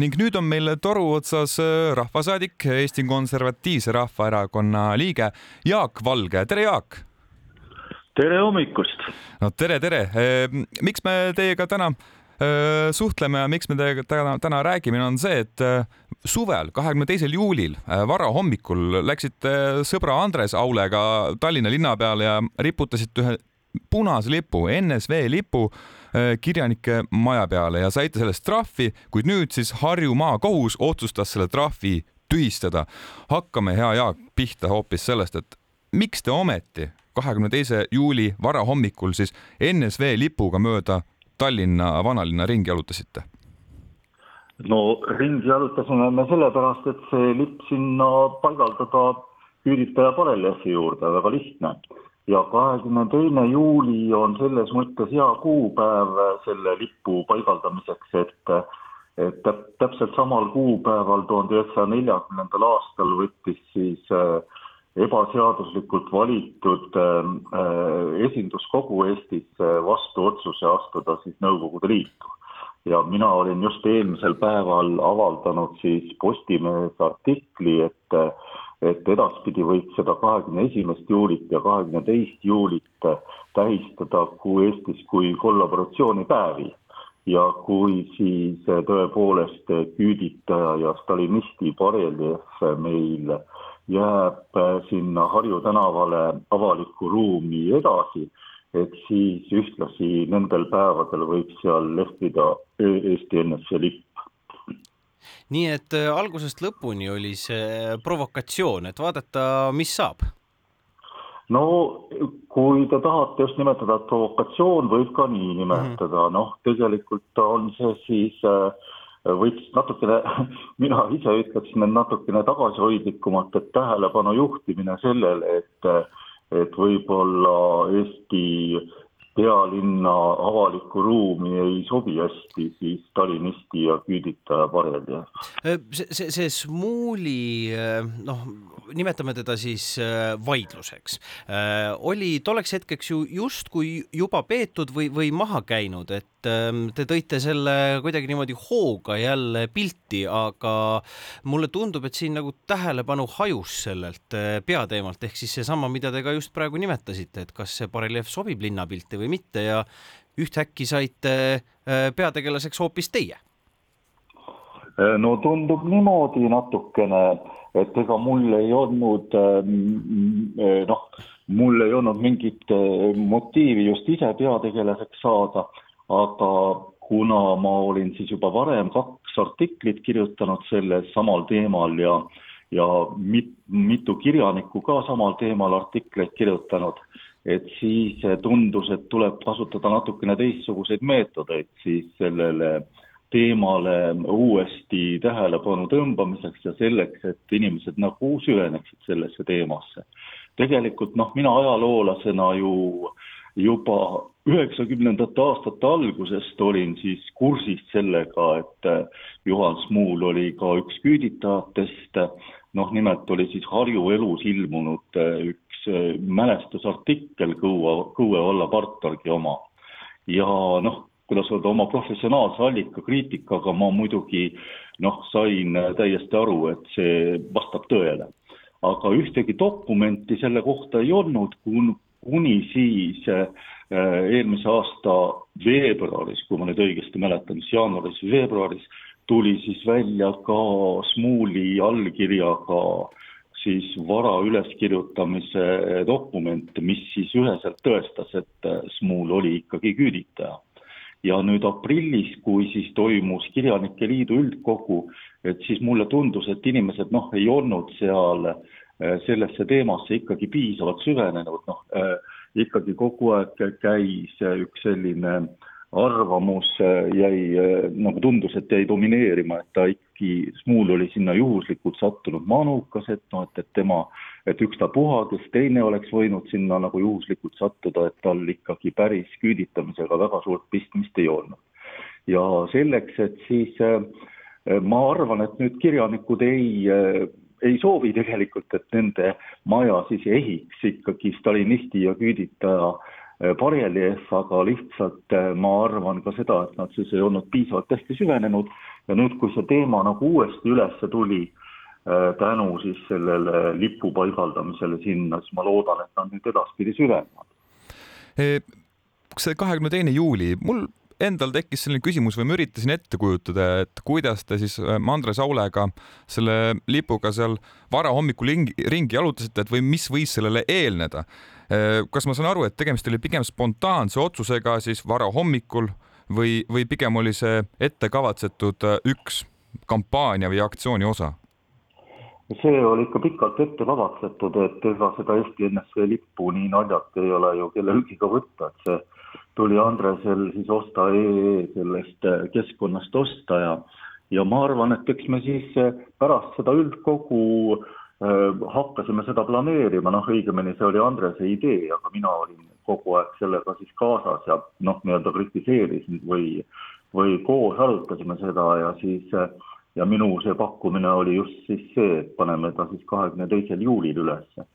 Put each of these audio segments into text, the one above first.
ning nüüd on meil toru otsas äh, rahvasaadik, Eesti Konservatiivse Rahvaerakonna liige Jaak Valge, tere Jaak! tere hommikust! no tere, tere! Ehm, miks me teiega täna äh, suhtleme ja miks me teiega täna, täna räägime, on see, et äh, suvel, kahekümne teisel juulil varahommikul läksite sõbra Andres Aulega Tallinna linna peale ja riputasite ühe punase lipu, NSV lipu Äh, kirjanike maja peale ja saite sellest trahvi, kuid nüüd siis Harju maakohus otsustas selle trahvi tühistada. hakkame, hea Jaak, pihta hoopis sellest, et miks te ometi kahekümne teise juuli varahommikul siis NSV lipuga mööda Tallinna vanalinna ringi jalutasite? no ringi jalutasime me sellepärast, et see lipp sinna paigaldada küüditaja bareljeefi juurde, väga lihtne ja kahekümne teine juuli on selles mõttes hea kuupäev selle lipu paigaldamiseks, et et täpselt samal kuupäeval tuhande üheksasaja neljakümnendal aastal võttis siis äh, ebaseaduslikult valitud äh, esinduskogu Eestis äh, vastu otsuse astuda siis Nõukogude Liitu. Ja mina olin just eelmisel päeval avaldanud siis Postimehes artikli, et et edaspidi võiks seda kahekümne esimest juulit ja kahekümne teist juulit tähistada kui Eestis kui kollaboratsioonipäevi. ja kui siis tõepoolest küüditaja ja stalinisti bareljeef meil jääb sinna Harju tänavale avalikku ruumi edasi, et siis ühtlasi nendel päevadel võiks seal lehvida Eesti NSV lipp nii et äh, algusest lõpuni oli see provokatsioon, et vaadata, mis saab. no kui te tahate just nimetada, et provokatsioon võib ka nii nimetada mm -hmm., noh, tegelikult on see siis äh, võiks natukene, mina ise ütleksin, et natukene tagasihoidlikumalt, et tähelepanu juhtimine sellele, et et võib-olla Eesti pealinna avalikku ruumi ei sobi hästi siis stalinisti ja küüditaja parelja. Äh, see, see, see Smuuli äh, noh, nimetame teda siis äh, vaidluseks, oli tolleks hetkeks ju justkui juba peetud või, või maha käinud, et te tõite selle kuidagi niimoodi hooga jälle pilti, aga mulle tundub, et siin nagu tähelepanu hajus sellelt peateemalt, ehk siis seesama, mida te ka just praegu nimetasite, et kas see bareljeef sobib linnapilti või mitte ja ühtäkki saite äh, peategelaseks hoopis teie? Äh, no tundub niimoodi natukene, et ega mul ei olnud ähm, äh, noh, mul ei olnud mingit motiivi just ise peategelaseks saada, aga kuna ma olin siis juba varem kaks artiklit kirjutanud sellel samal teemal ja ja mit, mitu kirjanikku ka samal teemal artikleid kirjutanud, et siis tundus, et tuleb kasutada natukene teistsuguseid meetodeid siis sellele teemale uuesti tähelepanu tõmbamiseks ja selleks, et inimesed nagu süveneksid sellesse teemasse. tegelikult noh, mina ajaloolasena ju juba üheksakümnendate aastate algusest olin siis kursis sellega, et Juhan Smuul oli ka üks küüditajatest, noh, nimelt oli siis Harju Elus ilmunud üks üks äh, mälestusartikkel Kõue, Kõue valla partorgi oma. ja noh, kuidas öelda, oma professionaalse allika kriitikaga ma muidugi noh, sain täiesti aru, et see vastab tõele. aga ühtegi dokumenti selle kohta ei olnud, kuni siis äh, eelmise aasta veebruaris, kui ma nüüd õigesti mäletan, siis jaanuaris-veebruaris tuli siis välja ka Smuuli allkirjaga siis vara üleskirjutamise dokument, mis siis üheselt tõestas, et Smuul oli ikkagi küüditaja. ja nüüd aprillis, kui siis toimus Kirjanike Liidu üldkogu, et siis mulle tundus, et inimesed noh, ei olnud seal eh, sellesse teemasse ikkagi piisavalt süvenenud, noh äh, ikkagi kogu aeg käis üks selline arvamus jäi, nagu tundus, et jäi domineerima, et ta ikkagi, Smuul oli sinna juhuslikult sattunud manukas, et noh, et, et tema, et ükstapuha, kes teine oleks võinud sinna nagu juhuslikult sattuda, et tal ikkagi päris küüditamisega väga suurt pistmist ei olnud. ja selleks, et siis äh, ma arvan, et nüüd kirjanikud ei ei soovi tegelikult, et nende maja siis ehiks ikkagi stalinisti ja küüditaja äh, bareljeef, aga lihtsalt äh, ma arvan ka seda, et nad siis ei olnud piisavalt hästi süvenenud ja nüüd, kui see teema nagu uuesti üles tuli äh, tänu siis sellele lipu paigaldamisele sinna, siis ma loodan, et nad nüüd edaspidi süvenevad. see kahekümne teine juuli, mul endal tekkis selline küsimus või ma üritasin ette kujutada, et kuidas te siis äh, Andres Aulega selle lipuga seal varahommikul ringi jalutasite, et või mis võis sellele eelneda. Äh, kas ma saan aru, et tegemist oli pigem spontaanse otsusega siis varahommikul või, või pigem oli see ettekavatsetud äh, üks kampaania või aktsiooni osa? see oli ikka pikalt ette kavatsetud, et ega seda Eesti NSV lippu nii naljalt ei ole ju kellelgi ka võtta, et see tuli Andresel siis osta EE sellest äh, keskkonnast osta ja ja ma arvan, et eks me siis äh, pärast seda üldkogu äh, hakkasime seda planeerima, noh, õigemini see oli Andrese idee, aga mina olin kogu aeg sellega siis kaasas ja noh, nii-öelda kritiseerisin või, või koos arutasime seda ja siis ja minu see pakkumine oli just siis see, et paneme ta siis kahekümne teisel juulil ülesse.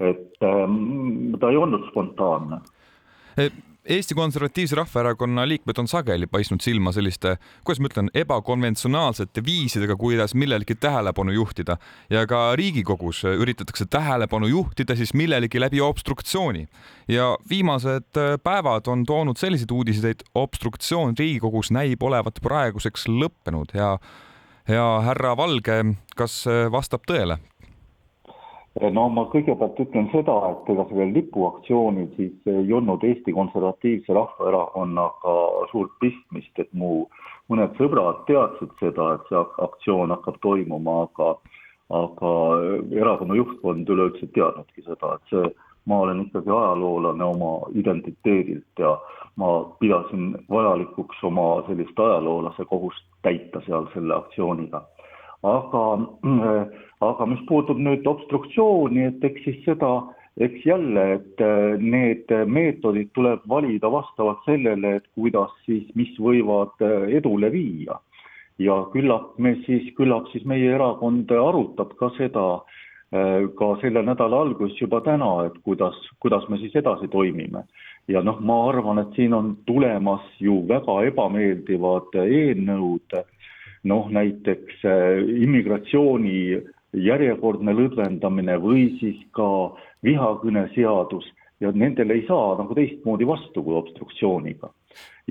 et ähm, ta ei olnud spontaanne Eesti Konservatiivse Rahvaerakonna liikmed on sageli paistnud silma selliste, kuidas ma ütlen, ebakonventsionaalsete viisidega, kuidas millelegi tähelepanu juhtida ja ka Riigikogus üritatakse tähelepanu juhtida siis millelegi läbi obstruktsiooni. ja viimased äh, päevad on toonud selliseid uudiseid, et obstruktsioon Riigikogus näib olevat praeguseks lõppenud ja ja härra Valge, kas äh, vastab tõele? No ma kõigepealt ütlen seda, et ega sellel lipuaktsioonil siis ei olnud Eesti Konservatiivse Rahvaerakonnaga suurt pistmist, et mu mõned sõbrad teadsid seda, et see aktsioon hakkab toimuma, aga aga erakonna juhtkond üleüldse ei teadnudki seda, et see, ma olen ikkagi ajaloolane oma identiteedilt ja ma pidasin vajalikuks oma sellist ajaloolase kohust täita seal selle aktsiooniga aga, aga mis puutub nüüd obstruktsiooni, et eks siis seda, eks jälle, et äh, need meetodid tuleb valida vastavalt sellele, et kuidas siis, mis võivad äh, edule viia. ja küllap me siis, küllap siis meie erakond arutab ka seda, äh, ka selle nädala alguses juba täna, et kuidas, kuidas me siis edasi toimime. ja noh, ma arvan, et siin on tulemas ju väga ebameeldivad eelnõud noh, näiteks äh, immigratsiooni järjekordne lõdvendamine või siis ka vihakõneseadus ja nendele ei saa nagu teistmoodi vastu kui obstruktsiooniga.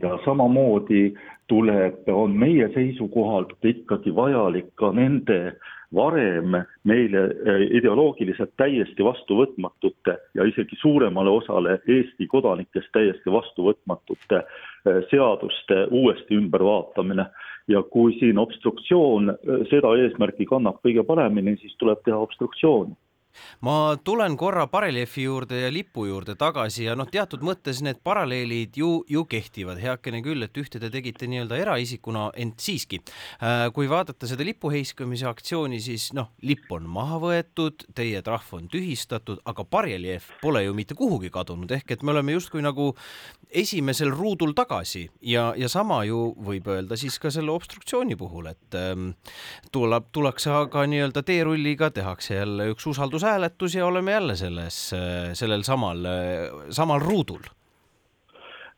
ja samamoodi tuleb, on meie seisukohalt ikkagi vajalik ka nende varem meile äh, ideoloogiliselt täiesti vastuvõtmatute ja isegi suuremale osale Eesti kodanikest täiesti vastuvõtmatute äh, seaduste uuesti ümbervaatamine ja kui siin obstruktsioon äh, seda eesmärki kannab kõige paremini, siis tuleb teha obstruktsiooni ma tulen korra bareljeefi juurde ja lipu juurde tagasi ja noh, teatud mõttes need paralleelid ju, ju kehtivad, heakene küll, et ühte te tegite nii-öelda eraisikuna, ent siiski, äh, kui vaadata seda lipu heiskamise aktsiooni, siis noh, lipp on maha võetud, teie trahv on tühistatud, aga bareljeef pole ju mitte kuhugi kadunud, ehk et me oleme justkui nagu esimesel ruudul tagasi ja, ja sama ju võib öelda siis ka selle obstruktsiooni puhul, et ähm, tuleb, tullakse aga nii-öelda teerulliga, tehakse jälle üks usaldus usaldushääletus ja oleme jälle selles, sellel samal, samal ruudul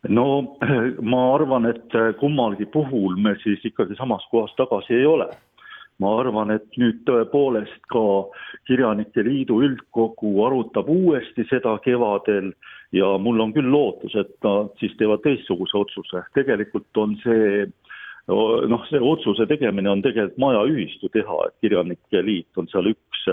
no ma arvan, et kummalgi puhul me siis ikkagi samas kohas tagasi ei ole. ma arvan, et nüüd tõepoolest ka Kirjanike Liidu üldkogu arutab uuesti seda kevadel ja mul on küll lootus, et nad siis teevad teistsuguse otsuse. tegelikult on see noh, see otsuse tegemine on tegelikult maja ühistu teha, et Kirjanike Liit on seal üks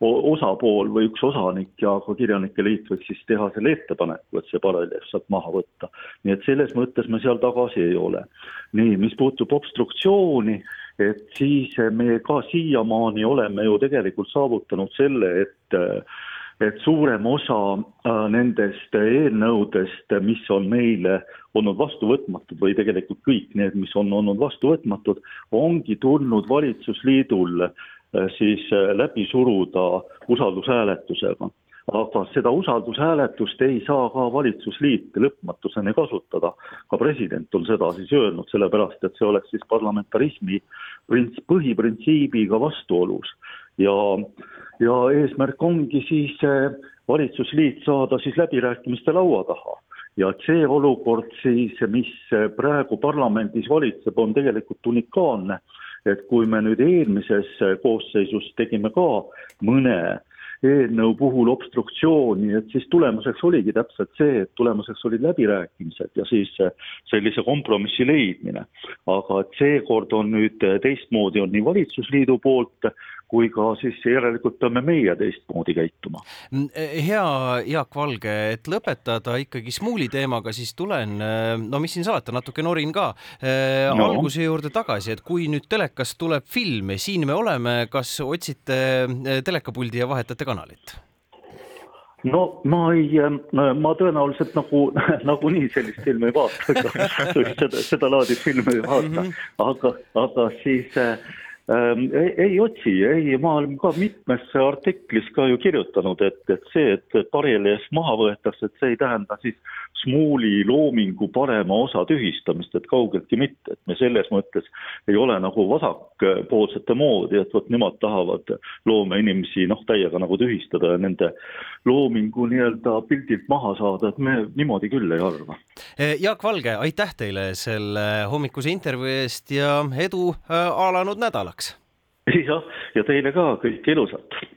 osapool või üks osanik ja ka Kirjanike Liit võiks siis teha selle ettepaneku, et see paralleelselt sealt maha võtta. nii et selles mõttes me seal tagasi ei ole. nii, mis puutub obstruktsiooni, et siis me ka siiamaani oleme ju tegelikult saavutanud selle, et et suurem osa äh, nendest eelnõudest, mis on meile olnud vastuvõtmatud või tegelikult kõik need, mis on olnud vastuvõtmatud, ongi tulnud valitsusliidul siis äh, läbi suruda usaldushääletusega. aga seda usaldushääletust ei saa ka valitsusliit lõpmatuseni kasutada. ka president on seda siis öelnud, sellepärast et see oleks siis parlamentarismi põhiprintsiibiga vastuolus ja, ja eesmärk ongi siis äh, valitsusliit saada siis läbirääkimiste laua taha ja see olukord siis, mis praegu parlamendis valitseb, on tegelikult unikaalne. Et kui me nüüd eelmises koosseisus tegime ka mõne eelnõu puhul obstruktsiooni, et siis tulemuseks oligi täpselt see, et tulemuseks olid läbirääkimised ja siis sellise kompromissi leidmine. aga et seekord on nüüd teistmoodi, on nii valitsusliidu poolt kui ka siis järelikult peame meie teistmoodi käituma. Mm, hea Jaak Valge, et lõpetada ikkagi Smuuli teemaga, siis tulen, no mis siin salata, natuke norin ka no. alguse juurde tagasi, et kui nüüd telekast tuleb film, siin me oleme, kas otsite telekapuldi ja vahetate kanalit? no ma ei, ma tõenäoliselt nagu, nagunii sellist filmi ei vaata, seda, seda laadi filme ei vaata mm, -hmm. aga, aga siis äh, ei, ei otsi, ei, ma olen ka mitmes artiklis ka ju kirjutanud, et, et see, et bareljeef maha võetakse, et see ei tähenda siis Smuuli loomingu parema osa tühistamist, et kaugeltki mitte, et me selles mõttes ei ole nagu vasakpoolsete moodi, et vot nemad tahavad loomeinimesi noh, täiega nagu tühistada ja nende loomingu nii-öelda pildilt maha saada, et me niimoodi küll ei arva. Jaak Valge, aitäh teile selle hommikuse intervjuu eest ja edu äh, alanud nädalaks! jah, ja teile ka kõike ilusat!